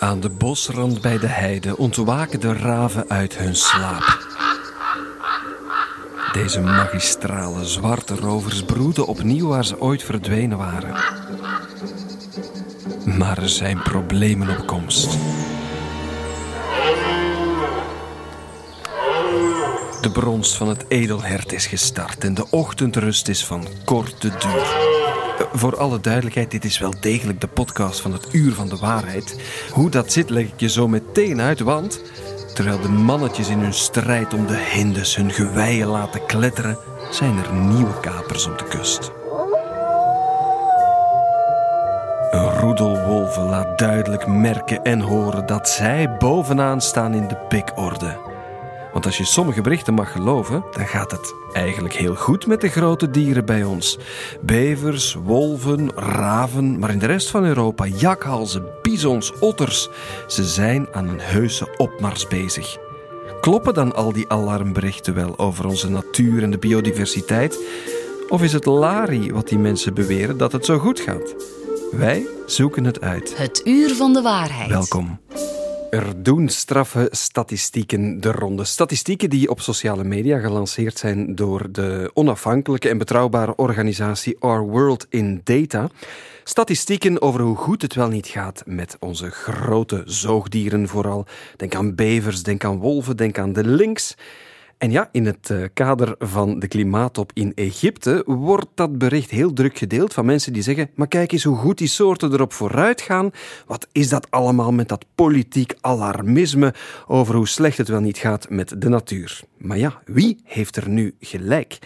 Aan de bosrand bij de heide ontwaken de raven uit hun slaap. Deze magistrale zwarte rovers broeden opnieuw waar ze ooit verdwenen waren. Maar er zijn problemen op komst. De brons van het edelhert is gestart en de ochtendrust is van korte duur. Voor alle duidelijkheid, dit is wel degelijk de podcast van het Uur van de Waarheid. Hoe dat zit, leg ik je zo meteen uit, want terwijl de mannetjes in hun strijd om de hindes hun geweien laten kletteren, zijn er nieuwe kapers op de kust. Een roedel wolven laat duidelijk merken en horen dat zij bovenaan staan in de pikorde. Want als je sommige berichten mag geloven, dan gaat het eigenlijk heel goed met de grote dieren bij ons. Bevers, wolven, raven, maar in de rest van Europa jakhalzen, bizons, otters. Ze zijn aan een heuse opmars bezig. Kloppen dan al die alarmberichten wel over onze natuur en de biodiversiteit? Of is het Lari wat die mensen beweren dat het zo goed gaat? Wij zoeken het uit. Het uur van de waarheid. Welkom. Er doen straffe statistieken de ronde. Statistieken die op sociale media gelanceerd zijn door de onafhankelijke en betrouwbare organisatie Our World in Data. Statistieken over hoe goed het wel niet gaat met onze grote zoogdieren vooral. Denk aan bevers, denk aan wolven, denk aan de lynx. En ja, in het eh, kader van de klimaattop in Egypte wordt dat bericht heel druk gedeeld van mensen die zeggen: maar kijk eens hoe goed die soorten erop vooruit gaan. Wat is dat allemaal met dat politiek alarmisme over hoe slecht het wel niet gaat met de natuur? Maar ja, wie heeft er nu gelijk?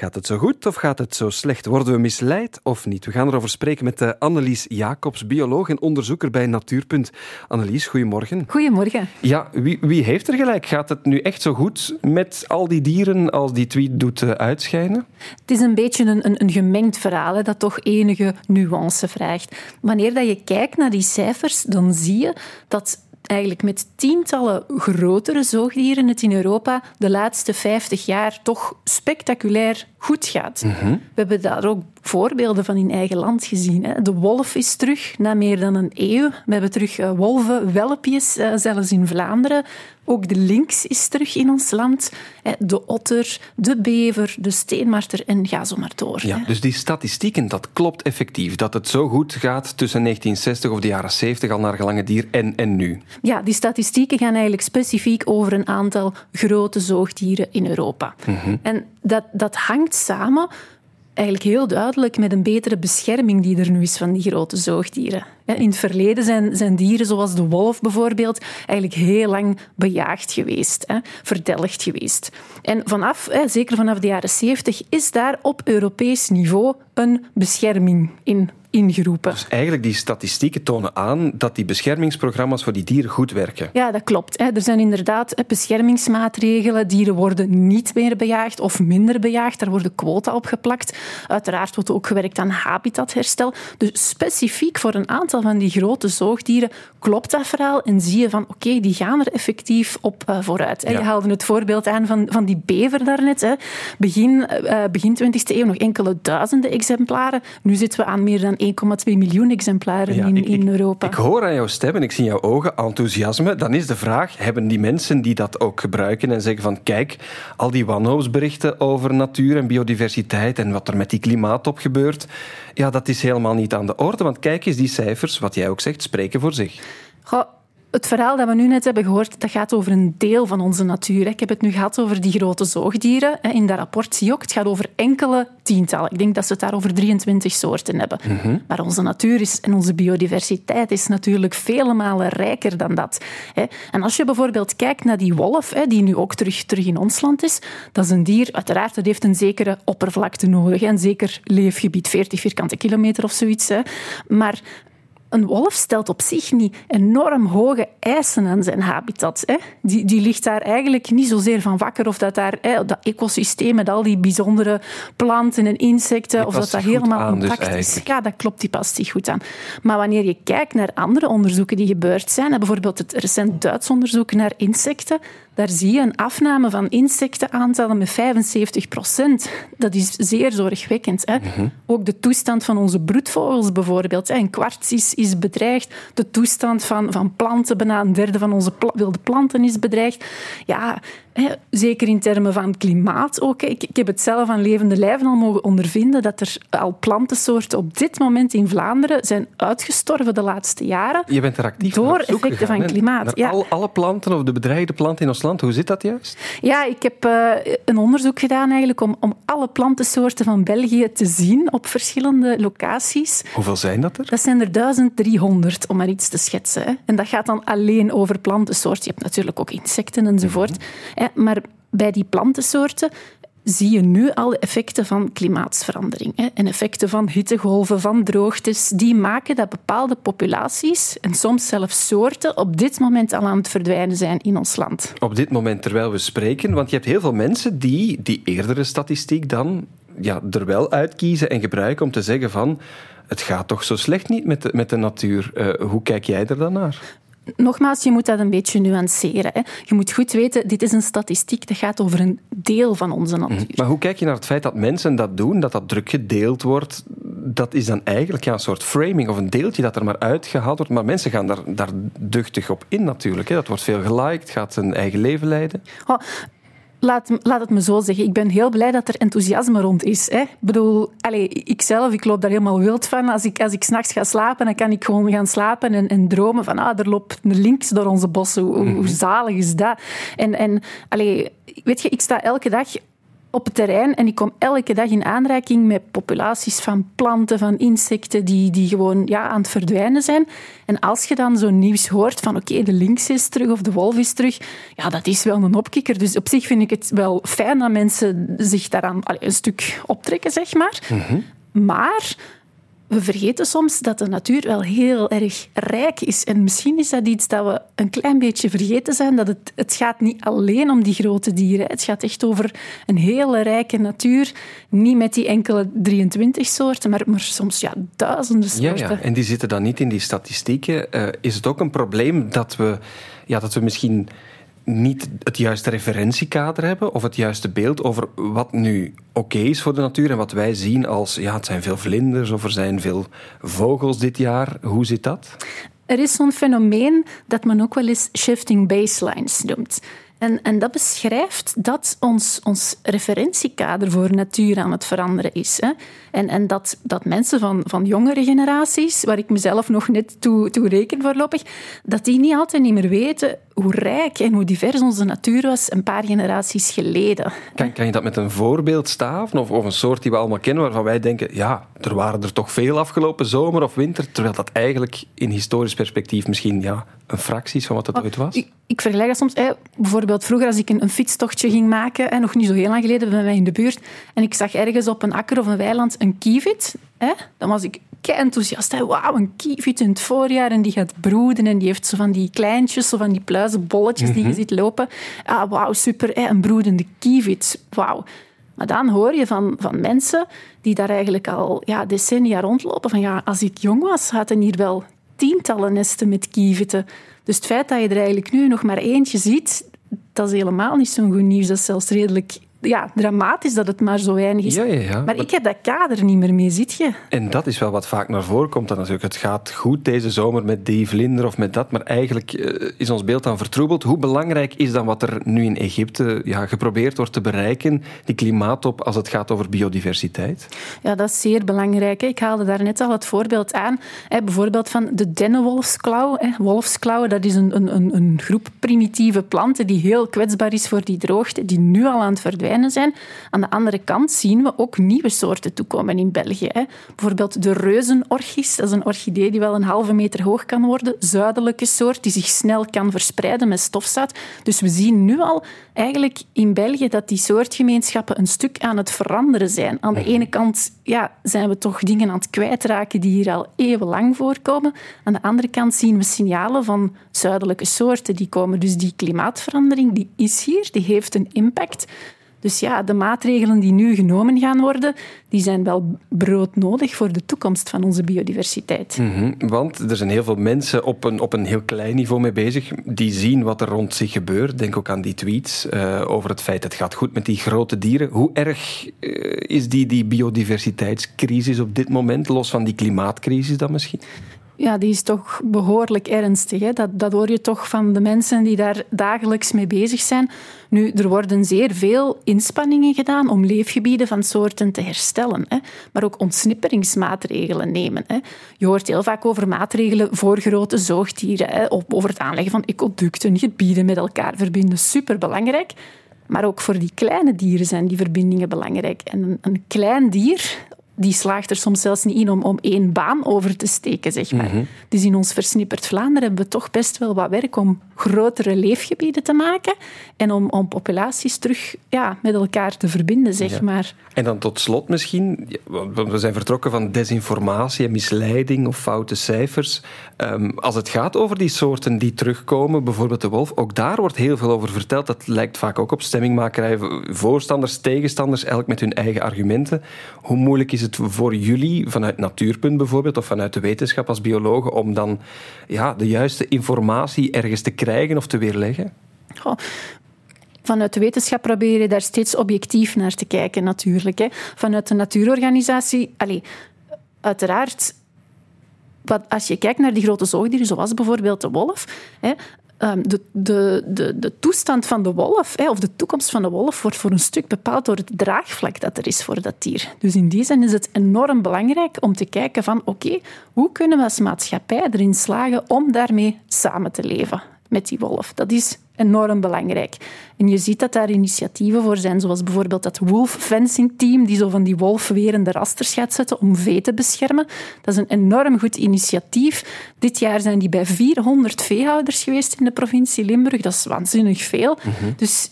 Gaat het zo goed of gaat het zo slecht? Worden we misleid of niet? We gaan erover spreken met uh, Annelies Jacobs, bioloog en onderzoeker bij Natuurpunt. Annelies, goedemorgen. Goedemorgen. Ja, wie, wie, heeft er gelijk? Gaat het nu echt zo goed met al die dieren als die tweet doet uh, uitschijnen? Het is een beetje een, een, een gemengd verhaal hè, dat toch enige nuance vraagt. Wanneer dat je kijkt naar die cijfers, dan zie je dat eigenlijk met tientallen grotere zoogdieren het in Europa de laatste 50 jaar toch spectaculair goed gaat. We hebben daar ook voorbeelden van in eigen land gezien. Hè. De wolf is terug na meer dan een eeuw. We hebben terug uh, wolven, welpjes, uh, zelfs in Vlaanderen. Ook de lynx is terug in ons land. De otter, de bever, de steenmarter en ga zo maar door. Ja, dus die statistieken, dat klopt effectief. Dat het zo goed gaat tussen 1960 of de jaren 70 al naar gelange dier en, en nu. Ja, die statistieken gaan eigenlijk specifiek over een aantal grote zoogdieren in Europa. Mm -hmm. En dat, dat hangt samen eigenlijk heel duidelijk met een betere bescherming die er nu is van die grote zoogdieren. In het verleden zijn, zijn dieren zoals de wolf bijvoorbeeld eigenlijk heel lang bejaagd geweest, verdelgd geweest. En vanaf, zeker vanaf de jaren 70, is daar op Europees niveau een bescherming in ingeroepen. Dus eigenlijk die statistieken tonen aan dat die beschermingsprogramma's voor die dieren goed werken. Ja, dat klopt. Er zijn inderdaad beschermingsmaatregelen. Dieren worden niet meer bejaagd of minder bejaagd. Daar worden quota op geplakt. Uiteraard wordt ook gewerkt aan habitatherstel. Dus specifiek voor een aantal van die grote zoogdieren klopt dat verhaal en zie je van oké, okay, die gaan er effectief op uh, vooruit. Ja. Je haalde het voorbeeld aan van, van die bever daarnet. Begin, uh, begin 20e eeuw nog enkele duizenden exemplaren. Nu zitten we aan meer dan 1,2 miljoen exemplaren ja, in, ik, in Europa. Ik hoor aan jouw stem en ik zie in jouw ogen enthousiasme. Dan is de vraag, hebben die mensen die dat ook gebruiken en zeggen van kijk, al die wanhoopsberichten over natuur en biodiversiteit en wat er met die klimaattop gebeurt, ja, dat is helemaal niet aan de orde. Want kijk eens, die cijfers, wat jij ook zegt, spreken voor zich. Goh, het verhaal dat we nu net hebben gehoord, dat gaat over een deel van onze natuur. Ik heb het nu gehad over die grote zoogdieren. In dat rapport zie je ook, het gaat over enkele tientallen. Ik denk dat ze het daar over 23 soorten hebben. Mm-hmm. Maar onze natuur is, en onze biodiversiteit is natuurlijk vele malen rijker dan dat. En als je bijvoorbeeld kijkt naar die wolf, die nu ook terug, terug in ons land is, dat is een dier, uiteraard, dat heeft een zekere oppervlakte nodig. Een zeker leefgebied, 40 vierkante kilometer of zoiets. Maar een wolf stelt op zich niet enorm hoge eisen aan zijn habitat. Hè. Die, die ligt daar eigenlijk niet zozeer van wakker of dat daar hè, dat ecosysteem met al die bijzondere planten en insecten, of dat dat helemaal intact dus is. Ja, dat klopt, die past zich goed aan. Maar wanneer je kijkt naar andere onderzoeken die gebeurd zijn, bijvoorbeeld het recent Duits onderzoek naar insecten, daar zie je een afname van insectenaantallen met 75 procent. Dat is zeer zorgwekkend. Hè? Mm -hmm. Ook de toestand van onze broedvogels bijvoorbeeld. Een kwarts is is bedreigd. De toestand van, van planten, bijna een derde van onze wilde planten is bedreigd. Ja, zeker in termen van klimaat ook. Ik, ik heb het zelf aan levende lijven al mogen ondervinden dat er al plantensoorten op dit moment in Vlaanderen zijn uitgestorven de laatste jaren. Je bent er actief Door effecten van klimaat. Ja. Al, alle planten of de bedreigde planten in ons land, hoe zit dat juist? Ja, ik heb uh, een onderzoek gedaan eigenlijk om, om alle plantensoorten van België te zien op verschillende locaties. Hoeveel zijn dat er? Dat zijn er 1300, om maar iets te schetsen. Hè. En dat gaat dan alleen over plantensoorten. Je hebt natuurlijk ook insecten enzovoort. Mm maar bij die plantensoorten zie je nu al effecten van klimaatsverandering. En effecten van hittegolven, van droogtes. Die maken dat bepaalde populaties, en soms zelfs soorten, op dit moment al aan het verdwijnen zijn in ons land. Op dit moment, terwijl we spreken, want je hebt heel veel mensen die die eerdere statistiek dan ja, er wel uitkiezen en gebruiken om te zeggen van het gaat toch zo slecht niet met de, met de natuur. Uh, hoe kijk jij er dan naar? Nogmaals, je moet dat een beetje nuanceren. Hè. Je moet goed weten, dit is een statistiek, dat gaat over een deel van onze natuur. Mhm. Maar hoe kijk je naar het feit dat mensen dat doen, dat dat druk gedeeld wordt? Dat is dan eigenlijk ja, een soort framing of een deeltje dat er maar uitgehaald wordt. Maar mensen gaan daar, daar duchtig op in natuurlijk. Hè. Dat wordt veel geliked, gaat zijn eigen leven leiden. Oh, Laat, laat het me zo zeggen. Ik ben heel blij dat er enthousiasme rond is. Hè. Ik bedoel, allez, ik zelf, ik loop daar helemaal wild van. Als ik, als ik s'nachts ga slapen, dan kan ik gewoon gaan slapen en, en dromen van ah, er loopt links door onze bossen. Hoe, hoe mhm. zalig is dat? En, en allez, weet je, ik sta elke dag op het terrein en ik kom elke dag in aanraking met populaties van planten, van insecten die, die gewoon ja, aan het verdwijnen zijn. En als je dan zo'n nieuws hoort van oké, de lynx is terug of de wolf is terug, ja, dat is wel een opkikker. Dus op zich vind ik het wel fijn dat mensen zich daaraan een stuk optrekken, zeg maar. Mhm. Maar we vergeten soms dat de natuur wel heel erg rijk is. En misschien is dat iets dat we een klein beetje vergeten zijn. Dat het, het gaat niet alleen om die grote dieren. Het gaat echt over een hele rijke natuur. Niet met die enkele 23 soorten, maar, maar soms ja, duizenden soorten. Ja, ja, en die zitten dan niet in die statistieken. Uh, is het ook een probleem dat we, ja, dat we misschien niet het juiste referentiekader hebben of het juiste beeld over wat nu oké is voor de natuur en wat wij zien als ja, het zijn veel vlinders of er zijn veel vogels dit jaar. Hoe zit dat? Er is zo'n fenomeen dat men ook wel eens shifting baselines noemt. En, en dat beschrijft dat ons, ons referentiekader voor natuur aan het veranderen is. Hè. En, en dat, dat mensen van, van jongere generaties, waar ik mezelf nog net toe, toe reken voorlopig, dat die niet altijd niet meer weten hoe rijk en hoe divers onze natuur was een paar generaties geleden. Kan, kan je dat met een voorbeeld staven? Of, of een soort die we allemaal kennen, waarvan wij denken, ja, er waren er toch veel afgelopen zomer of winter, terwijl dat eigenlijk in historisch perspectief misschien ja, een fractie is van wat het oh, ooit was? Ik, ik vergelijk dat soms. Hè, bijvoorbeeld vroeger als ik een, een fietstochtje ging maken, hè, nog niet zo heel lang geleden bij mij in de buurt, en ik zag ergens op een akker of een weiland een kievit, hè, dan was ik kei enthousiast. Wauw, een kievit in het voorjaar en die gaat broeden en die heeft zo van die kleintjes, zo van die pluizenbolletjes mm die je mhm. ziet lopen. Ah, wauw, super, hè, een broedende kievit. Wauw. Maar dan hoor je van, van mensen die daar eigenlijk al ja, decennia rondlopen van ja, als ik jong was, hadden hier wel tientallen nesten met kieviten. Dus het feit dat je er eigenlijk nu nog maar eentje ziet, dat is helemaal niet zo'n goed nieuws. Dat is zelfs redelijk ja, dramatisch dat het maar zo weinig is. Ja, ja, ja. Maar, ik heb dat kader niet meer mee, zit je? En dat is wel wat vaak naar voren komt. Dan natuurlijk, het gaat goed deze zomer met die vlinder of met dat, maar eigenlijk eh, is ons beeld dan vertroebeld. Hoe belangrijk is dan wat er nu in Egypte ja, geprobeerd wordt te bereiken, die klimaattop, als het gaat over biodiversiteit? Ja, dat is zeer belangrijk. Ik haalde daar net al het voorbeeld aan. Bijvoorbeeld van de dennenwolfsklauw. Wolfsklauwen, dat is een, een, een groep primitieve planten die heel kwetsbaar is voor die droogte, die nu al aan het verdwijnen zijn. Aan de andere kant zien we ook nieuwe soorten toekomen in België. Hè. Bijvoorbeeld de reuzenorchis, dat is een orchidee die wel een halve meter hoog kan worden. Zuidelijke soort die zich snel kan verspreiden met stofzout. Dus we zien nu al eigenlijk in België dat die soortgemeenschappen een stuk aan het veranderen zijn. Aan de ene kant ja, zijn we toch dingen aan het kwijtraken die hier al eeuwenlang voorkomen. Aan de andere kant zien we signalen van zuidelijke soorten die komen. Dus die klimaatverandering die is hier, die heeft een impact. Dus ja, de maatregelen die nu genomen gaan worden, die zijn wel broodnodig voor de toekomst van onze biodiversiteit. Mhm, want er zijn heel veel mensen op een, op een heel klein niveau mee bezig, die zien wat er rond zich gebeurt. Denk ook aan die tweets uh, over het feit dat het gaat goed met die grote dieren. Hoe erg uh, is die, die biodiversiteitscrisis op dit moment, los van die klimaatcrisis dan misschien? Ja, die is toch behoorlijk ernstig. Hè? Dat, dat hoor je toch van de mensen die daar dagelijks mee bezig zijn. Nu, er worden zeer veel inspanningen gedaan om leefgebieden van soorten te herstellen, hè? maar ook ontsnipperingsmaatregelen nemen. Hè? Je hoort heel vaak over maatregelen voor grote zoogdieren, hè? over het aanleggen van ecoducten, gebieden met elkaar verbinden. Superbelangrijk. Maar ook voor die kleine dieren zijn die verbindingen belangrijk. En een klein dier die slaagt er soms zelfs niet in om, om één baan over te steken, zeg maar. Mhm. Dus in ons versnipperd Vlaanderen hebben we toch best wel wat werk om grotere leefgebieden te maken en om, om populaties terug ja, met elkaar te verbinden, zeg maar. En dan tot slot misschien, we zijn vertrokken van desinformatie en misleiding of foute cijfers. Ehm, als het gaat over die soorten die terugkomen, bijvoorbeeld de wolf, ook daar wordt heel veel over verteld. Dat lijkt vaak ook op stemmingmakerij. Voorstanders, tegenstanders, elk met hun eigen argumenten. Hoe moeilijk is het voor jullie, vanuit Natuurpunt bijvoorbeeld, of vanuit de wetenschap als biologen, om dan ja, de juiste informatie ergens te krijgen of te weerleggen? Vanuit de wetenschap probeer je daar steeds objectief naar te kijken, natuurlijk. Hè. Vanuit de natuurorganisatie, allez, uiteraard wat, als je kijkt naar die grote zoogdieren, zoals bijvoorbeeld de wolf, hè, Ehm, de, de, de, de toestand van de wolf, of de toekomst van de wolf, wordt voor een stuk bepaald door het draagvlak dat er is voor dat dier. Dus in die zin is het enorm belangrijk om te kijken van oké, hoe kunnen we als maatschappij erin slagen om daarmee samen te leven met die wolf? Dat is enorm belangrijk. En je ziet dat daar initiatieven voor zijn, zoals bijvoorbeeld dat wolf fencing team, die zo van die wolfwerende rasters gaat zetten om vee te beschermen. Dat is een enorm goed initiatief. Dit jaar zijn die bij 400 veehouders geweest in de provincie Limburg. Dat is waanzinnig veel. Mhm. Dus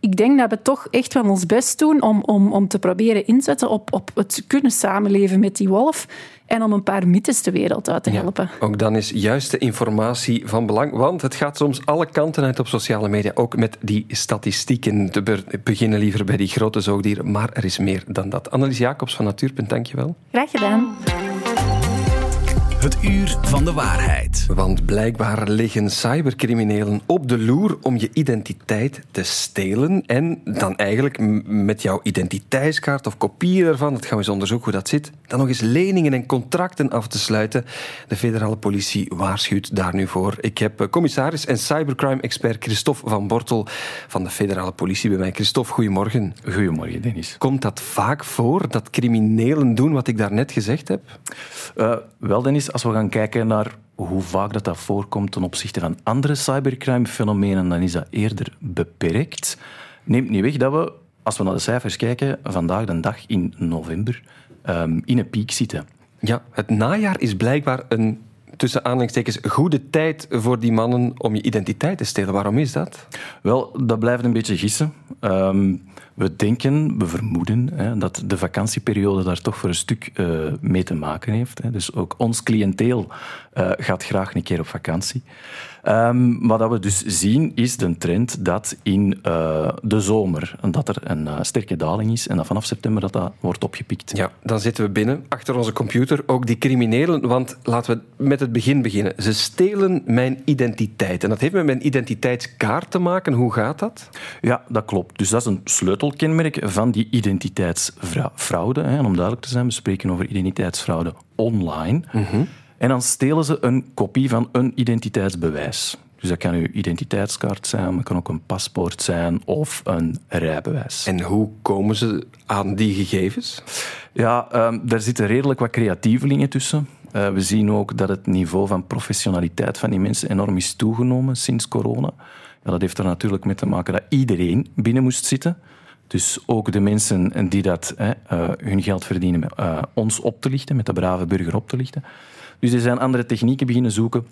ik denk dat we toch echt wel ons best doen om, om, om te proberen inzetten op, op het kunnen samenleven met die wolf en om een paar mythes de wereld uit te helpen. ook dan is juiste informatie van belang, want het gaat soms alle kanten uit op sociale media, ook met die statistieken. Te beginnen liever bij die grote zoogdieren, maar er is meer dan dat. Annelies Jacobs van Natuurpunt, dankjewel. Graag gedaan. Het uur van de waarheid. Want blijkbaar liggen cybercriminelen op de loer om je identiteit te stelen. En dan eigenlijk met jouw identiteitskaart of kopie ervan, dat gaan we eens onderzoeken hoe dat zit, dan nog eens leningen en contracten af te sluiten. De federale politie waarschuwt daar nu voor. Ik heb eh, commissaris en cybercrime-expert Christophe van Bortel van de federale politie bij mij. Christophe, goedemorgen. Goedemorgen, Dennis. Komt dat vaak voor dat criminelen doen wat ik daarnet gezegd heb? Uh, wel, Dennis als we gaan kijken naar hoe vaak dat, dat voorkomt ten opzichte van andere cybercrime-fenomenen, dan is dat eerder beperkt. Neemt niet weg dat we, als we naar de cijfers kijken, vandaag de dag in november um, in een piek zitten. Ja, het najaar is blijkbaar een tussen aanhalingstekens goede tijd voor die mannen om je identiteit te stelen. Waarom is dat? Wel, dat blijft een beetje gissen. Um, we denken, we vermoeden hè, dat de vakantieperiode daar toch voor een stuk uh, mee te maken heeft. Hè. Dus ook ons cliënteel uh, gaat graag een keer op vakantie. Um, wat we dus zien is de trend dat in uh, de zomer dat er een uh, sterke daling is en dat vanaf september dat, dat wordt opgepikt. Ja, dan zitten we binnen, achter onze computer, ook die criminelen. Want laten we met het begin beginnen. Ze stelen mijn identiteit. En dat heeft met mijn identiteitskaart te maken. Hoe gaat dat? Ja, dat klopt. Dus dat is een sleutelkenmerk van die identiteitsfraude. Hè. En om duidelijk te zijn, we spreken over identiteitsfraude online. Mm -hmm. En dan stelen ze een kopie van een identiteitsbewijs. Dus dat kan uw identiteitskaart zijn, maar het kan ook een paspoort zijn of een rijbewijs. En hoe komen ze aan die gegevens? Ja, um, daar zitten redelijk wat creatievelingen tussen. Uh, we zien ook dat het niveau van professionaliteit van die mensen enorm is toegenomen sinds corona. Ja, dat heeft er natuurlijk mee te maken dat iedereen binnen moest zitten. Dus ook de mensen die dat, uh, hun geld verdienen uh, ons op te lichten, met de brave burger op te lichten. Dus die zijn andere technieken beginnen zoeken.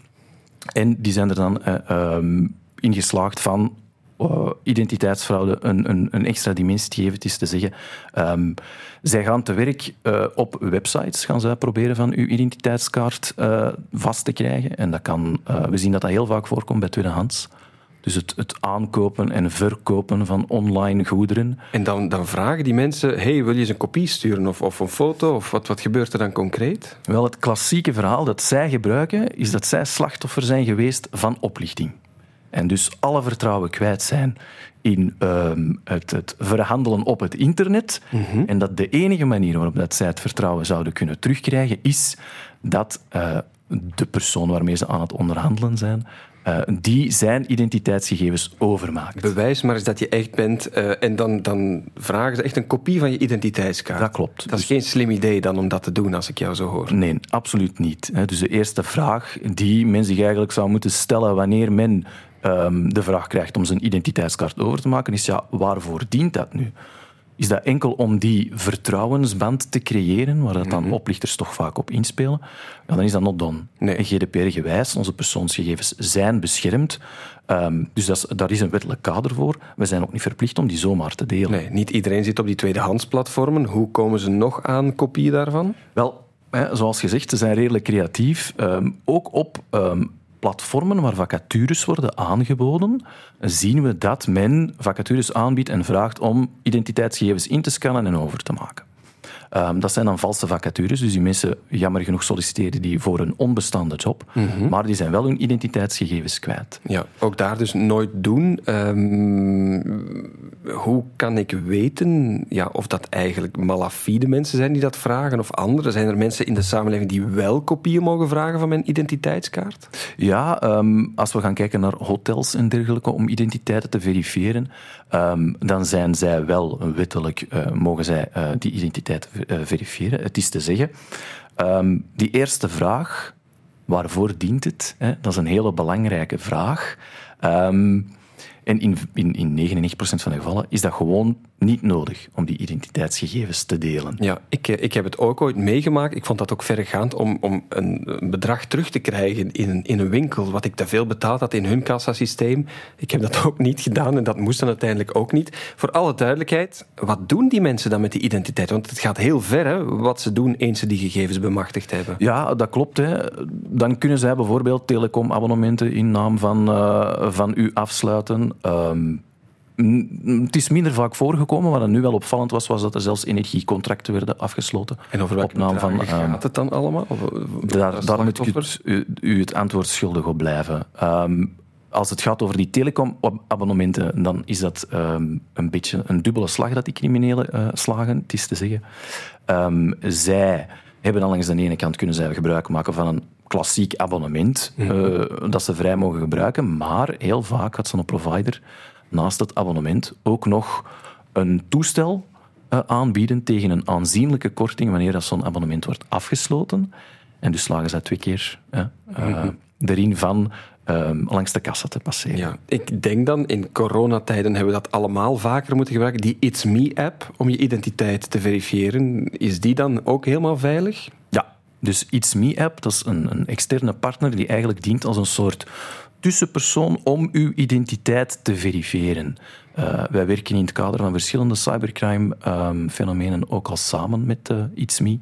En die zijn er dan um, in geslaagd van identiteitsfraude een, een, een, extra dimensie te geven. Het is te zeggen, um, zij gaan te werk op websites, gaan zij proberen van uw identiteitskaart vast te krijgen. En dat kan, we zien dat dat heel vaak voorkomt bij tweedehands. Dus het, het, aankopen en verkopen van online goederen. En dan, dan vragen die mensen, hey, wil je eens een kopie sturen of, of een foto? Of wat, wat gebeurt er dan concreet? Wel, het klassieke verhaal dat zij gebruiken, is dat zij slachtoffer zijn geweest van oplichting. En dus alle vertrouwen kwijt zijn in ehm, het, het, verhandelen op het internet. Mhm. En dat de enige manier waarop dat zij het vertrouwen zouden kunnen terugkrijgen, is dat uh, de persoon waarmee ze aan het onderhandelen zijn, uh, die zijn identiteitsgegevens overmaakt. Bewijs maar eens dat je echt bent uh, en dan, dan vragen ze echt een kopie van je identiteitskaart. Dat klopt. Dat is dus... geen slim idee dan om dat te doen, als ik jou zo hoor. Nee, absoluut niet. Dus de eerste vraag die men zich eigenlijk zou moeten stellen wanneer men um, de vraag krijgt om zijn identiteitskaart over te maken, is ja, waarvoor dient dat nu? Is dat enkel om die vertrouwensband te creëren, waar dat dan -hmm. oplichters toch vaak op inspelen? Ja, dan is dat not done. Nee. GDPR-gewijs, onze persoonsgegevens zijn beschermd. Um, dus dat is, daar is een wettelijk kader voor. We zijn ook niet verplicht om die zomaar te delen. Nee, niet iedereen zit op die tweedehandsplatformen. Hoe komen ze nog aan kopie daarvan? Wel, hè, zoals gezegd, ze zijn redelijk creatief. Um, ook op um, platformen waar vacatures worden aangeboden, zien we dat men vacatures aanbiedt en vraagt om identiteitsgegevens in te scannen en over te maken. Um, dat zijn dan valse vacatures, dus die mensen jammer genoeg solliciteren die voor een onbestaande job, mm -hmm. maar die zijn wel hun identiteitsgegevens kwijt. Ja, ook daar dus nooit doen. Um, hoe kan ik weten ja, of dat eigenlijk malafide mensen zijn die dat vragen of anderen? Zijn er mensen in de samenleving die wel kopieën mogen vragen van mijn identiteitskaart? Ja, um, als we gaan kijken naar hotels en dergelijke om identiteiten te verifiëren, dan zijn zij wel wettelijk, uh, mogen zij uh, die identiteit verifiëren. Het is te zeggen, um, die eerste vraag, waarvoor dient het? Hè? Dat is een hele belangrijke vraag. Um, en in, in, in 99% van de gevallen is dat gewoon niet nodig om die identiteitsgegevens te delen. Ja, ik, ik heb het ook ooit meegemaakt. Ik vond dat ook verregaand om, om een, een bedrag terug te krijgen in, in een winkel, wat ik te veel betaald had in hun kassasysteem. Ik heb dat ook niet gedaan en dat moest dan uiteindelijk ook niet. Voor alle duidelijkheid, wat doen die mensen dan met die identiteit? Want het gaat heel ver, hè, wat ze doen eens ze die gegevens bemachtigd hebben. Ja, dat klopt. Hè. Dan kunnen zij bijvoorbeeld telecomabonnementen in naam van, uh, van u afsluiten. Um, het is minder vaak voorgekomen. Wat nu wel opvallend was, was dat er zelfs energiecontracten werden afgesloten. En over welke naam van gaat het dan allemaal? Of, daar, daar moet ik u, u, het antwoord schuldig op blijven. Um, als het gaat over die telecomabonnementen, dan is dat um, een beetje een dubbele slag dat die criminelen uh, slagen. Het is te zeggen, um, zij hebben al langs de ene kant kunnen zij gebruik maken van een klassiek abonnement mm -hmm. uh, dat ze vrij mogen gebruiken, maar heel vaak had zo'n provider naast het abonnement ook nog een toestel uh, aanbieden tegen een aanzienlijke korting wanneer dat zo'n abonnement wordt afgesloten. En dus slagen ze twee keer uh, mm-hmm. erin van um, langs de kassa te passeren. Ja, ik denk dan, in coronatijden hebben we dat allemaal vaker moeten gebruiken. Die It's Me-app om je identiteit te verifiëren, is die dan ook helemaal veilig? Ja, dus It's Me-app, dat is een, een externe partner die eigenlijk dient als een soort tussenpersoon om uw identiteit te verifiëren. Uh, wij werken in het kader van verschillende cybercrime-fenomenen um, ook al samen met uh, It's Me.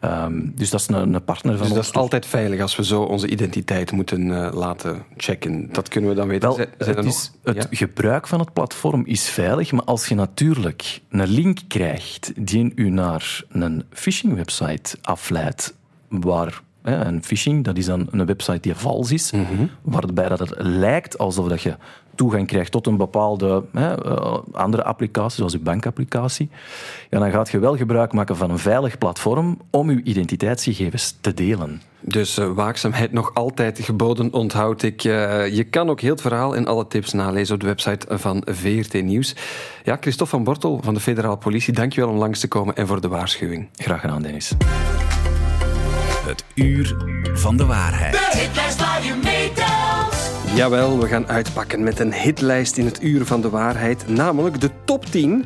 Um, dus dat is een, een partner van dus ons. dat is altijd veilig als we zo onze identiteit moeten uh, laten checken. Dat kunnen we dan weten. Wel, het, is, het ja? gebruik van het platform is veilig, maar als je natuurlijk een link krijgt die u naar een phishing-website afleidt, waar en phishing, dat is dan een website die vals is, mm -hmm. waarbij dat het lijkt alsof dat je toegang krijgt tot een bepaalde hè, andere applicatie, zoals je bankapplicatie. Ja, dan gaat je wel gebruik maken van een veilig platform om je identiteitsgegevens te delen. Dus uh, waakzaamheid nog altijd geboden, onthoud ik. Uh, je kan ook heel het verhaal en alle tips nalezen op de website van VRT Nieuws. Ja, Christophe van Bortel van de Federale Politie, dankjewel om langs te komen en voor de waarschuwing. Graag gedaan, Dennis. Het uur van de waarheid. De hitlijst waar je meetelt. Jawel, we gaan uitpakken met een hitlijst in het uur van de waarheid, namelijk de top 10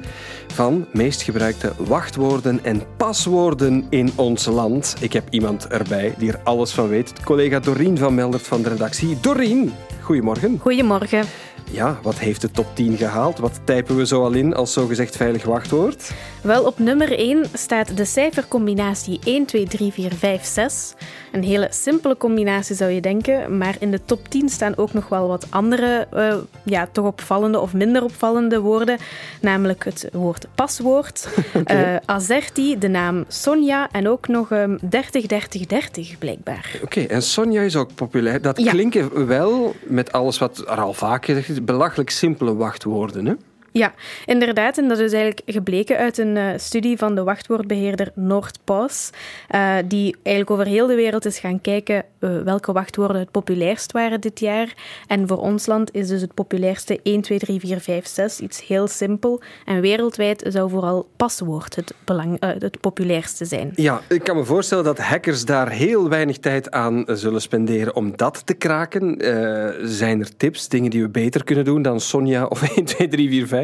van meest gebruikte wachtwoorden en paswoorden in ons land. Ik heb iemand erbij die er alles van weet. Collega Doreen van Meldert van de redactie. Doreen, goedemorgen. Goedemorgen. Ja, wat heeft de top 10 gehaald? Wat typen we zo al in als zogezegd veilig wachtwoord? Wel, op nummer 1 staat de cijfercombinatie 1, 2, 3, 4, 5, 6. Een hele simpele combinatie zou je denken, maar in de top 10 staan ook nog wel wat andere, uh, ja, toch opvallende of minder opvallende woorden. Namelijk het woord paswoord, okay. uh, Azerti, de naam Sonja en ook nog um, 30, 30, 30 blijkbaar. Oké, okay, en Sonja is ook populair. Dat ja. klinken wel, met alles wat er al vaak gezegd is, belachelijk simpele wachtwoorden, hè? Ja, inderdaad. En dat is eigenlijk gebleken uit een uh, studie van de wachtwoordbeheerder NordPass, uh, die eigenlijk over heel de wereld is gaan kijken uh, welke wachtwoorden het populairst waren dit jaar. En voor ons land is dus het populairste 1, 2, 3, 4, 5, 6. Iets heel simpel. En wereldwijd zou vooral paswoord het, belang, het populairste zijn. Ja, ik kan me voorstellen dat hackers daar heel weinig tijd aan zullen spenderen om dat te kraken. zijn er tips, dingen die we beter kunnen doen dan Sonja of 1, 2, 3, 4, 5?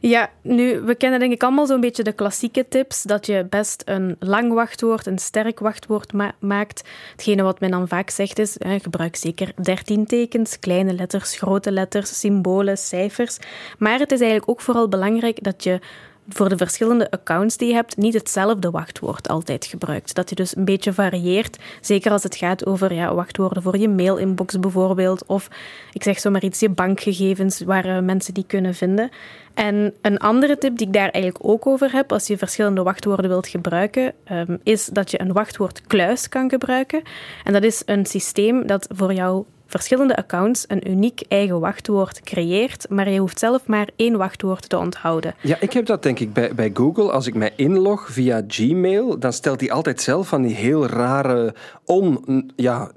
Ja, nu, we kennen denk ik allemaal zo'n beetje de klassieke tips. Dat je best een lang wachtwoord, een sterk wachtwoord maakt. Hetgene wat men dan vaak zegt is, gebruik zeker 13 tekens, kleine letters, grote letters, symbolen, cijfers. Maar het is eigenlijk ook vooral belangrijk dat je voor de verschillende accounts die je hebt niet hetzelfde wachtwoord altijd gebruikt. Dat je dus een beetje varieert, zeker als het gaat over ja, wachtwoorden voor je mailinbox bijvoorbeeld, of ik zeg zomaar iets, je bankgegevens waar uh, mensen die kunnen vinden. En een andere tip die ik daar eigenlijk ook over heb, als je verschillende wachtwoorden wilt gebruiken, um, is dat je een wachtwoordkluis kan gebruiken. En dat is een systeem dat voor jou verschillende accounts een uniek eigen wachtwoord creëert, maar je hoeft zelf maar één wachtwoord te onthouden. Ja, ik heb dat denk ik bij, bij Google. Als ik mij inlog via Gmail, dan stelt hij altijd zelf van die heel rare, on, ja,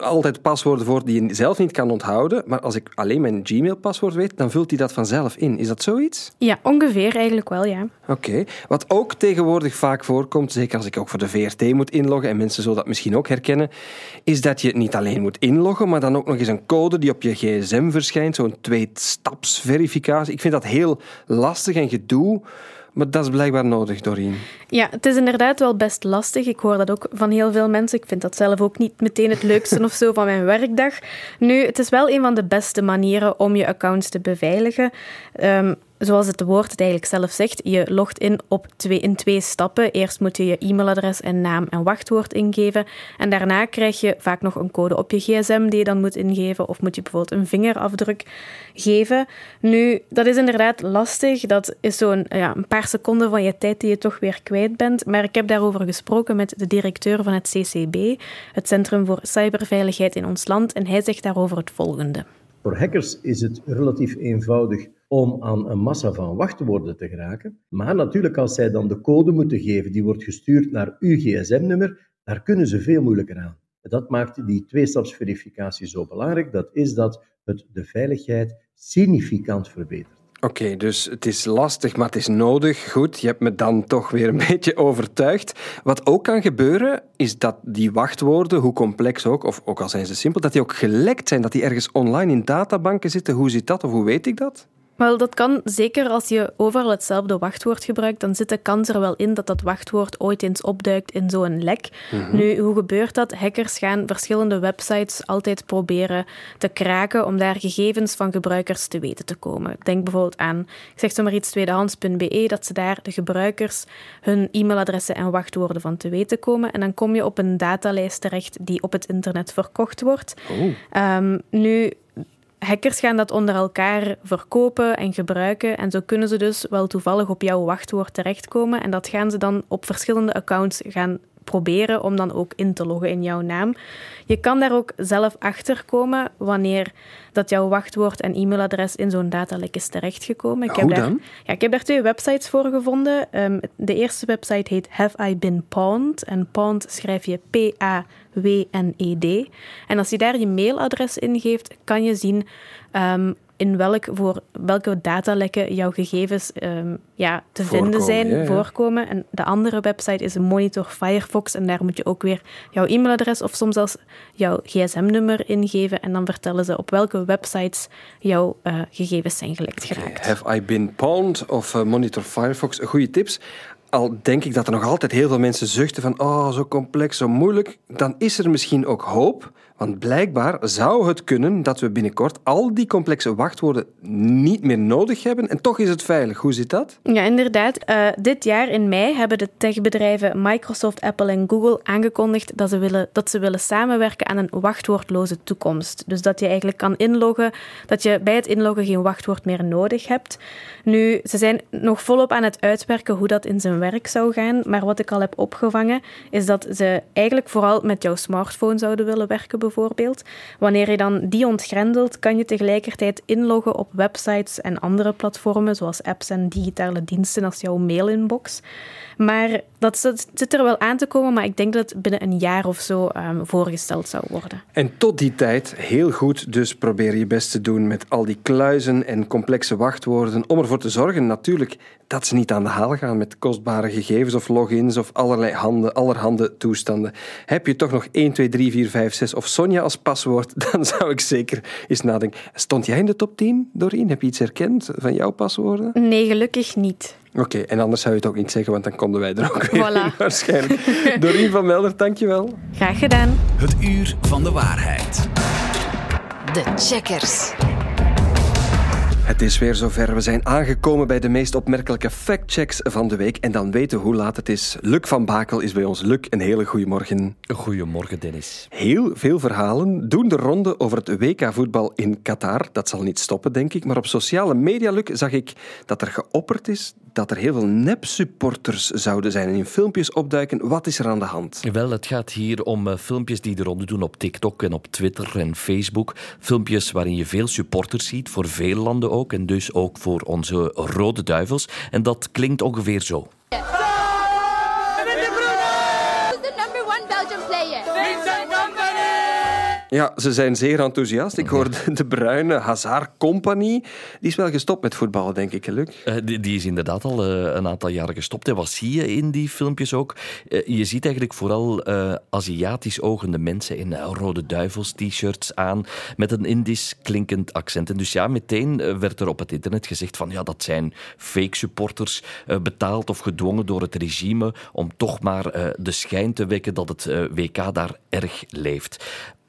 altijd paswoorden voor die je zelf niet kan onthouden. Maar als ik alleen mijn Gmail-paswoord weet, dan vult hij dat vanzelf in. Is dat zoiets? Ja, ongeveer eigenlijk wel, ja. Oké. Wat ook tegenwoordig vaak voorkomt, zeker als ik ook voor de VRT moet inloggen, en mensen zullen dat misschien ook herkennen, is dat je niet alleen moet inloggen, maar dan ook nog eens een code die op je gsm verschijnt, zo'n tweestapsverificatie. Ik vind dat heel lastig en gedoe. Maar dat is blijkbaar nodig, Doreen. Ja, het is inderdaad wel best lastig. Ik hoor dat ook van heel veel mensen. Ik vind dat zelf ook niet meteen het leukste of zo van mijn werkdag. Nu, het is wel een van de beste manieren om je accounts te beveiligen. Um, zoals het woord het eigenlijk zelf zegt, je logt in op twee, in twee stappen. Eerst moet je je e-mailadres en naam en wachtwoord ingeven. En daarna krijg je vaak nog een code op je gsm die je dan moet ingeven. Of moet je bijvoorbeeld een vingerafdruk geven. Nu, dat is inderdaad lastig. Dat is zo'n ja, een paar seconden van je tijd die je toch weer kwijt bent. Maar ik heb daarover gesproken met de directeur van het CCB, het Centrum voor Cyberveiligheid in ons land. En hij zegt daarover het volgende. Voor hackers is het relatief eenvoudig om aan een massa van wachtwoorden te geraken. Maar natuurlijk, als zij dan de code moeten geven die wordt gestuurd naar uw gsm-nummer, daar kunnen ze veel moeilijker aan. Dat maakt die tweestapsverificatie zo belangrijk. Dat is dat het de veiligheid significant verbetert. Oké, dus het is lastig, maar het is nodig. Goed, je hebt me dan toch weer een beetje overtuigd. Wat ook kan gebeuren, is dat die wachtwoorden, hoe complex ook, of ook al zijn ze simpel, dat die ook gelekt zijn, dat die ergens online in databanken zitten. Hoe zit dat of hoe weet ik dat? Wel, dat kan zeker als je overal hetzelfde wachtwoord gebruikt, dan zit de kans er wel in dat dat wachtwoord ooit eens opduikt in zo'n lek. Mhm. Nu, hoe gebeurt dat? Hackers gaan verschillende websites altijd proberen te kraken om daar gegevens van gebruikers te weten te komen. Denk bijvoorbeeld aan, ik zeg zomaar iets, tweedehands.be, dat ze daar de gebruikers hun e-mailadressen en wachtwoorden van te weten komen. En dan kom je op een datalijst terecht die op het internet verkocht wordt. Oh. Um, nu, hackers gaan dat onder elkaar verkopen en gebruiken. En zo kunnen ze dus wel toevallig op jouw wachtwoord terechtkomen. En dat gaan ze dan op verschillende accounts gaan proberen om dan ook in te loggen in jouw naam. Je kan daar ook zelf achter komen wanneer dat jouw wachtwoord en e-mailadres in zo'n datalek is terechtgekomen. Ik heb Hoe daar, dan? Ja, ik heb daar twee websites voor gevonden. Um, de eerste website heet Have I Been Pawned? En pawned schrijf je P-A-W-N-E-D. En als je daar je mailadres ingeeft, kan je zien um, in welk, voor welke datalekken jouw gegevens um, ja, te voorkomen, vinden zijn, ja, ja. voorkomen. En de andere website is Monitor Firefox. En daar moet je ook weer jouw e-mailadres of soms zelfs jouw gsm-nummer ingeven. En dan vertellen ze op welke websites jouw uh, gegevens zijn gelekt geraakt. Okay. Have I been pwned of uh, Monitor Firefox? Goede tips al denk ik dat er nog altijd heel veel mensen zuchten van oh, zo complex, zo moeilijk, dan is er misschien ook hoop. Want blijkbaar zou het kunnen dat we binnenkort al die complexe wachtwoorden niet meer nodig hebben en toch is het veilig. Hoe zit dat? Ja, inderdaad. Uh, dit jaar in mei hebben de techbedrijven Microsoft, Apple en Google aangekondigd dat ze, willen, dat ze willen samenwerken aan een wachtwoordloze toekomst. Dus dat je eigenlijk kan inloggen, dat je bij het inloggen geen wachtwoord meer nodig hebt. Nu, ze zijn nog volop aan het uitwerken hoe dat in zijn werk zou gaan, maar wat ik al heb opgevangen is dat ze eigenlijk vooral met jouw smartphone zouden willen werken Wanneer je dan die ontgrendelt, kan je tegelijkertijd inloggen op websites en andere platformen, zoals apps en digitale diensten als jouw mailinbox. Maar dat zit er wel aan te komen, maar ik denk dat het binnen een jaar of zo um, voorgesteld zou worden. En tot die tijd, heel goed, dus probeer je best te doen met al die kluizen en complexe wachtwoorden om ervoor te zorgen natuurlijk dat ze niet aan de haal gaan met kostbare gegevens of logins of allerlei handen, allerhande toestanden. Heb je toch nog 1, 2, 3, 4, 5, 6 of Sonja als paswoord, dan zou ik zeker eens nadenken. Stond jij in de top 10, Doreen? Heb je iets herkend van jouw paswoorden? Nee, gelukkig niet. Oké, en anders zou je het ook niet zeggen, want dan konden wij er ook weer in, waarschijnlijk. Doreen van Melder, dankjewel. Graag gedaan. Het uur van de waarheid. De checkers. Het is weer zover. We zijn aangekomen bij de meest opmerkelijke factchecks van de week. En dan weten we hoe laat het is. Luc van Bakel is bij ons. Luc, een hele goede morgen. Goedemorgen, Dennis. Heel veel verhalen doen de ronde over het WK-voetbal in Qatar. Dat zal niet stoppen, denk ik. Maar op sociale media, Luc, zag ik dat er geopperd is dat er heel veel nep-supporters zouden zijn en in filmpjes opduiken. Wat is er aan de hand? Wel, het gaat hier om uh, filmpjes die de ronde doen op TikTok en op Twitter en Facebook. Filmpjes waarin je veel supporters ziet, voor veel landen ook, en dus ook voor onze Rode Duivels. En dat klinkt ongeveer zo. Ja, ze zijn zeer enthousiast. Ik hoorde de bruine Hazard Company. Die is wel gestopt met voetballen, denk ik, Luc. Uh, die, die, is inderdaad al uh, een aantal jaren gestopt. En wat zie je in die filmpjes ook? Uh, je ziet eigenlijk vooral Aziatisch ogende mensen in rode duivels t-shirts aan met een Indisch klinkend accent. En dus ja, meteen werd er op het internet gezegd van ja, dat zijn fake supporters, betaald of gedwongen door het regime om toch maar de schijn te wekken dat het WK daar erg leeft.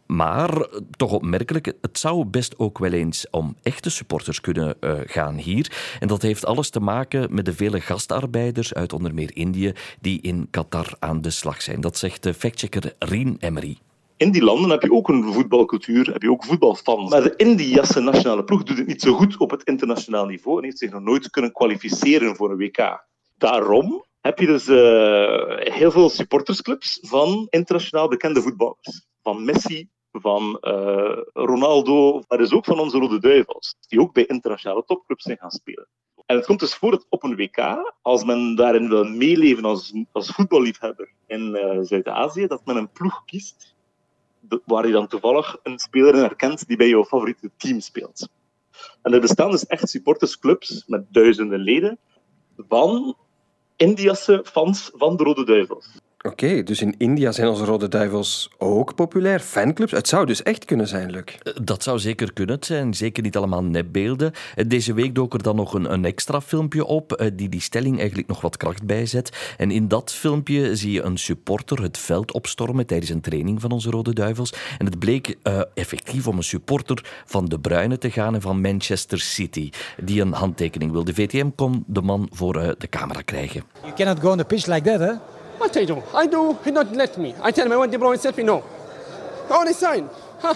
Maar toch opmerkelijk, het zou best ook wel eens om echte supporters kunnen uh, gaan hier. En dat heeft alles te maken met de vele gastarbeiders uit onder meer Indië die in Qatar aan de slag zijn. Dat zegt de factchecker Rien Emery. In die landen heb je ook een voetbalcultuur, heb je ook voetbalfans. Maar de Indiase nationale ploeg doet het niet zo goed op het internationaal niveau en heeft zich nog nooit kunnen kwalificeren voor een WK. Daarom heb je dus uh, heel veel supportersclubs van internationaal bekende voetballers. Van Messi van uh, Ronaldo, maar dus ook van onze Rode Duivels, die ook bij internationale topclubs zijn gaan spelen. En het komt dus voor dat op een WK, als men daarin wil meeleven als, als voetballiefhebber in uh, Zuid-Azië, dat men een ploeg kiest waar je dan toevallig een speler in herkent die bij jouw favoriete team speelt. En er bestaan dus echt supportersclubs met duizenden leden van Indiase fans van de Rode Duivels. Oké, dus in India zijn onze Rode Duivels ook populair. Fanclubs, het zou dus echt kunnen zijn, Luc. Eh, dat zou zeker kunnen. Het zijn zeker niet allemaal nepbeelden. Eh, deze week dook er dan nog een, een extra filmpje op eh, die die stelling eigenlijk nog wat kracht bijzet. En in dat filmpje zie je een supporter het veld opstormen tijdens een training van onze Rode Duivels. En het bleek uh, effectief om een supporter van De Bruyne te gaan en van Manchester City, die een handtekening wil. De VTM kon de man voor uh, de camera krijgen. You cannot go on the pitch like that, hè? What I do? I do, he not let me. I tell him I want De Bruyne selfie, no. Only sign. Huh?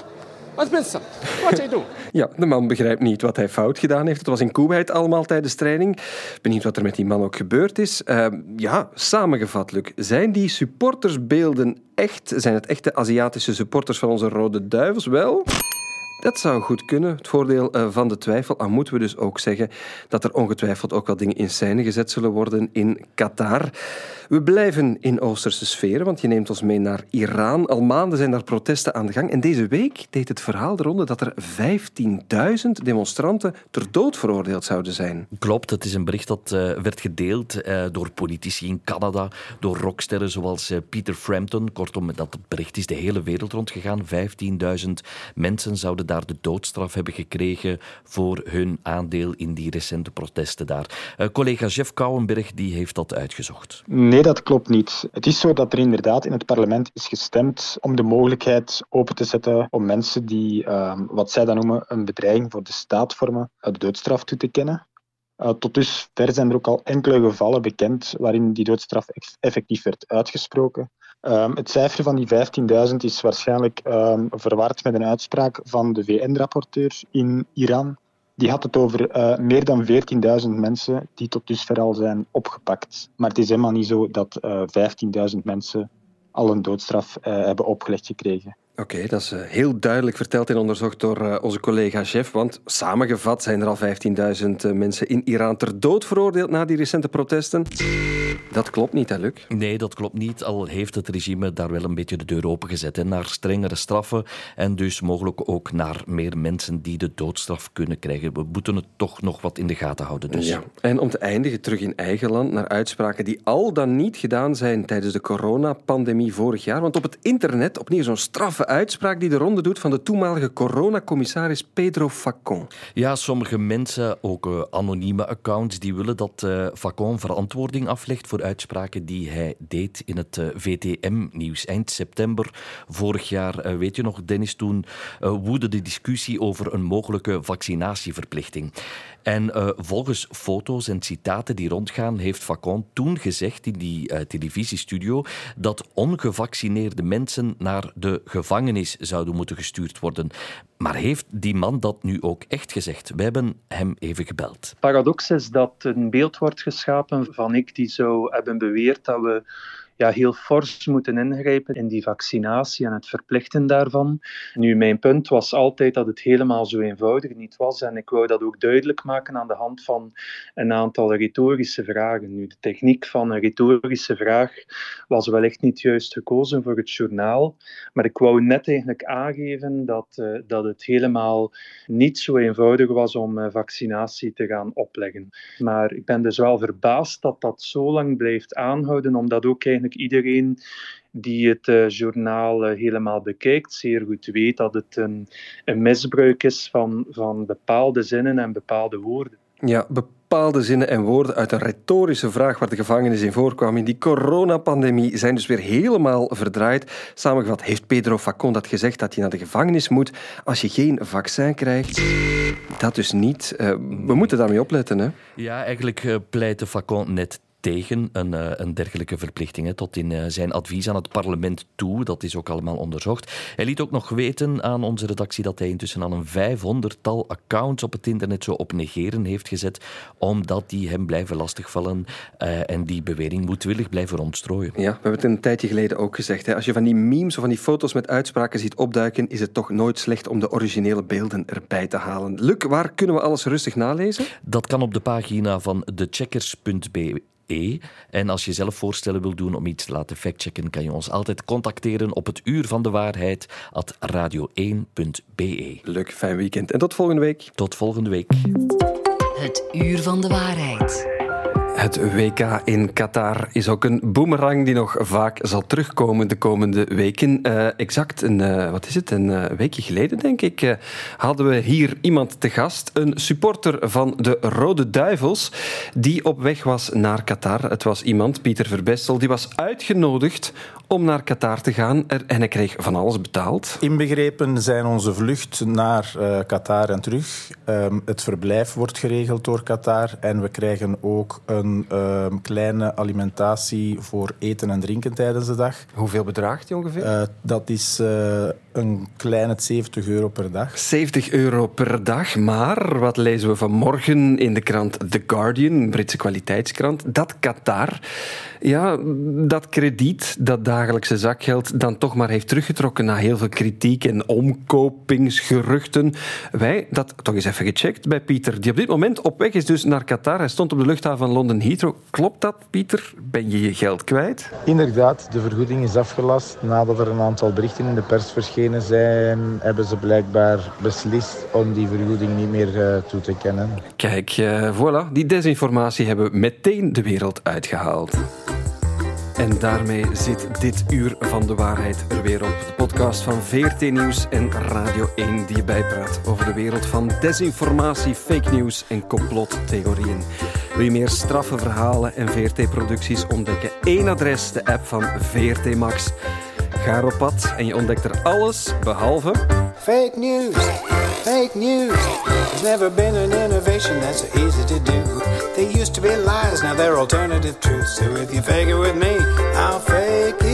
Wat mensen? Wat I do? Ja, de man begrijpt niet wat hij fout gedaan heeft. Het was in Kuwait allemaal tijdens training. Benieuwd wat er met die man ook gebeurd is. Uh, ja, samengevat, Luc. Zijn die supportersbeelden echt? Zijn het echte Aziatische supporters van onze Rode Duivels? Wel... Dat zou goed kunnen. Het voordeel uh, van de twijfel. Al moeten we dus ook zeggen dat er ongetwijfeld ook wel dingen in scène gezet zullen worden in Qatar. We blijven in Oosterse sferen, want je neemt ons mee naar Iran. Al maanden zijn daar protesten aan de gang. En deze week deed het verhaal de ronde dat er 15.000 demonstranten ter dood veroordeeld zouden zijn. Klopt, het is een bericht dat uh, werd gedeeld uh, door politici in Canada, door rocksterren zoals uh, Peter Frampton. Kortom, dat bericht is de hele wereld rondgegaan. 15.000 mensen zouden daar de doodstraf hebben gekregen voor hun aandeel in die recente protesten daar. collega Jeff Kouwenberg die heeft dat uitgezocht. Nee, Nee, dat klopt niet. Het is zo dat er inderdaad in het parlement is gestemd om de mogelijkheid open te zetten om mensen die, uh, wat zij dan noemen, een bedreiging voor de staat vormen, de doodstraf toe te kennen. Uh, tot dusver zijn er ook al enkele gevallen bekend waarin die doodstraf effectief werd uitgesproken. Um, het cijfer van die 15.000 is waarschijnlijk um, verward met een uitspraak van de VN-rapporteur in Iran die had het over uh, meer dan 14.000 mensen die tot dusver al zijn opgepakt. Maar het is helemaal niet zo dat uh, eh, 15.000 mensen al een doodstraf uh, hebben opgelegd gekregen. Oké, dat is eh, heel duidelijk verteld en onderzocht door onze collega Chef. Want samengevat zijn er al 15.000 mensen in Iran ter dood veroordeeld na die recente protesten. Dat klopt niet, hè, Luc? Nee, dat klopt niet. Al heeft het regime daar wel een beetje de deur opengezet. Hè, naar strengere straffen en dus mogelijk ook naar meer mensen die de doodstraf kunnen krijgen. We moeten het toch nog wat in de gaten houden. Dus. Ja. En om te eindigen terug in eigen land naar uitspraken die al dan niet gedaan zijn tijdens de coronapandemie vorig jaar. Want op het internet opnieuw zo'n straffe uitspraak die de ronde doet van de toenmalige coronacommissaris Pedro Facon. Ja, sommige mensen, ook uh, anonieme accounts, die willen dat uh, Facon verantwoording aflegt voor uitspraken die hij deed in het uh, VTM-nieuws eind september vorig jaar. weet je nog, Dennis, toen woedde de discussie over een mogelijke vaccinatieverplichting. En volgens foto's en citaten die rondgaan, heeft Facon toen gezegd in die televisiestudio dat ongevaccineerde mensen naar de gevangenis zouden moeten gestuurd worden. Maar heeft die man dat nu ook echt gezegd? We hebben hem even gebeld. Paradox is dat een beeld wordt geschapen van ik die zou hebben beweerd dat we ja, heel fors moeten ingrijpen in die vaccinatie en het verplichten daarvan. Nu, mijn punt was altijd dat het helemaal zo eenvoudig niet was. En ik wou dat ook duidelijk maken aan de hand van een aantal retorische vragen. Nu, de techniek van een retorische vraag was wellicht niet juist gekozen voor het journaal. Maar ik wou net eigenlijk aangeven dat, uh, dat het helemaal niet zo eenvoudig was om uh, vaccinatie te gaan opleggen. Maar ik ben dus wel verbaasd dat dat zo lang blijft aanhouden, omdat ook eigenlijk iedereen die het uh, journaal uh, helemaal bekijkt, zeer goed weet dat het een, een misbruik is van, van bepaalde zinnen en bepaalde woorden. Ja, bepaalde zinnen en woorden uit een retorische vraag waar de gevangenis in voorkwam in die coronapandemie zijn dus weer helemaal verdraaid. Samengevat heeft Pedro Facon dat gezegd dat je naar de gevangenis moet als je geen vaccin krijgt. Dat dus niet. Uh, we moeten daarmee opletten. Hè? Ja, eigenlijk pleitte Facon net tegen een, uh, een dergelijke verplichting. Hè, tot in uh, zijn advies aan het parlement toe. Dat is ook allemaal onderzocht. Hij liet ook nog weten aan onze redactie dat hij intussen al een vijfhonderdtal accounts op het internet zo op negeren heeft gezet, omdat die hem blijven lastigvallen uh, en die bewering moedwillig blijven rondstrooien. Ja, we hebben het een tijdje geleden ook gezegd. Hè. Als je van die memes of van die foto's met uitspraken ziet opduiken, is het toch nooit slecht om de originele beelden erbij te halen. Luc, waar kunnen we alles rustig nalezen? Dat kan op de pagina van thecheckers.be E. En als je zelf voorstellen wil doen om iets te laten factchecken, kan je ons altijd contacteren op het uur van de waarheid at radio1.be. Leuk, fijn weekend en tot volgende week. Tot volgende week. Het uur van de waarheid. Het WK in Qatar is ook een boemerang die nog vaak zal terugkomen de komende weken. Uh, exact een, uh, wat is het, een uh, weekje geleden, denk ik, hadden we hier iemand te gast. Een supporter van de Rode Duivels, die op weg was naar Qatar. Het was iemand, Pieter Verbessel, die was uitgenodigd om naar Qatar te gaan en hij kreeg van alles betaald. Inbegrepen zijn onze vlucht naar Qatar en terug. Um, het verblijf wordt geregeld door Qatar en we krijgen ook een uh, kleine alimentatie voor eten en drinken tijdens de dag. Hoeveel bedraagt die ongeveer? Uh, dat is uh, een kleine 70 euro per dag. 70 euro per dag, maar wat lezen we vanmorgen in de krant The Guardian, een Britse kwaliteitskrant, dat Qatar ja, dat krediet, dat dagelijkse zakgeld, dan toch maar heeft teruggetrokken na heel veel kritiek en omkopingsgeruchten. Wij dat toch eens even gecheckt bij Pieter, die op dit moment op weg is dus naar Qatar. Hij stond op de luchthaven van Londen Heathrow. Klopt dat, Pieter? Ben je je geld kwijt? Inderdaad, de vergoeding is afgelast. Nadat er een aantal berichten in de pers verschenen zijn, hebben ze blijkbaar beslist om die vergoeding niet meer uh, toe te kennen. Kijk, uh, voilà, die desinformatie hebben we meteen de wereld uitgehaald. En daarmee zit dit uur van de waarheid er weer op. De podcast van VRT Nieuws en Radio 1 die je bijpraat over de wereld van desinformatie, fake news en complottheorieën. Wil je meer straffe verhalen en VRT-producties ontdekken? Eén adres, de app van VRT Max. Ga op pad en je ontdekt er alles behalve... Fake news, fake news. There's never been an innovation that's so easy to do. They used to be lies, now they're alternative truths. So if you fake it with me, I'll fake it.